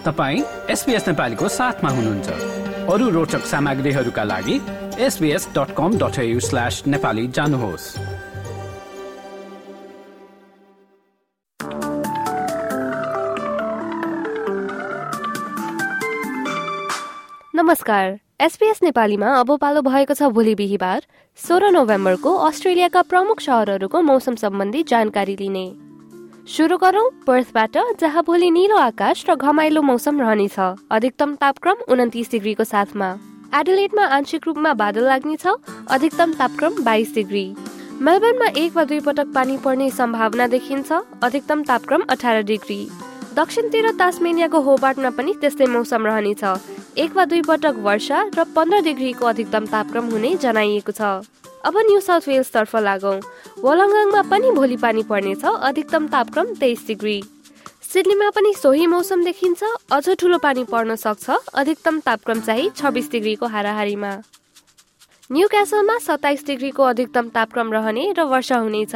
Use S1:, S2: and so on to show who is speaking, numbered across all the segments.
S1: तपाईँ एसपिएस नेपालीको साथमा हुनुहुन्छ। अरू रोचक सामग्रीहरूका लागि SBS dot com dot slash Nepali जानुहोस्।
S2: नमस्कार। एसपीएस नेपालीमा अब पालो भएको छ भोलि बिहिबार सोह्र नोभेम्बरको अस्ट्रेलियाका प्रमुख सहरहरूको मौसम सम्बन्धी जानकारी लिने। सुरु गरौँ पर्थबाट जहाँ भोलि निलो आकाश र घमाइलो मौसम रहनेछ। अधिकतम तापक्रम उन्तिस डिग्रीको साथमा। एडलेटमा आंशिक रूपमा बादल लाग्नेछ अधिकतम तापक्रम बाइस डिग्री। मेलबर्नमा एक वा दुई पटक पानी पर्ने सम्भावना देखिन्छ अधिकतम तापक्रम अठार डिग्री। दक्षिणतिर तासमेनियाको होबार्टमा पनि त्यस्तै मौसम रहनेछ। एक वा दुई पटक वर्षा र पन्ध्र डिग्रीको अधिकतम तापक्रम हुने जनाइएको छ। अब न्यू साउथ वेल्स तर्फ लागौँ। वलङ्गङमा पनि भोलि पानी पर्नेछ अधिकतम तापक्रम तेइस डिग्री। सिडनीमा पनि सोही मौसम देखिन्छ अझ ठुलो पानी पर्न सक्छ अधिकतम तापक्रम चाहिँ छब्बिस डिग्रीको हाराहारीमा। न्यू क्यासलमा सत्ताइस डिग्रीको अधिकतम तापक्रम रहने र वर्षा हुनेछ।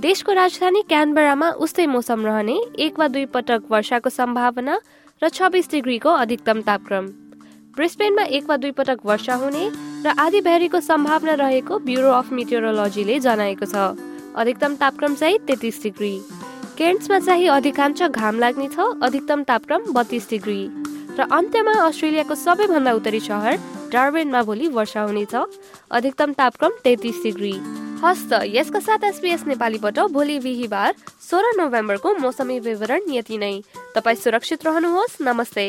S2: देशको राजधानी क्यानबरामा उस्तै मौसम रहने एक वा दुई पटक वर्षाको सम्भावना र छब्बिस डिग्रीको अधिकतम तापक्रम। ब्रिस्पेनमा एक वा दुई पटक वर्षा हुने र आधी भ्यारीको सम्भावना रहेको ब्युरो अफ मिटेरोलोजीले जनाएको छ। अधिकतम तापक्रम चाहिँ तेत्तिस डिग्री। केन्ट्समा चाहिँ अधिकांश घाम लाग्ने छ अधिकतम तापक्रम बत्तीस डिग्री। र अन्त्यमा अस्ट्रेलियाको सबैभन्दा उत्तरी सहर डार्बेनमा भोलि वर्षा हुनेछ अधिकतम तापक्रम तेत्तिस डिग्री। हस्त यसका साथ एसपिएस नेपालीबाट भोलि बिहिबार सोह्र नोभेम्बरको मौसमी विवरण यति नै। तपाईँ सुरक्षित रहनुहोस् नमस्ते।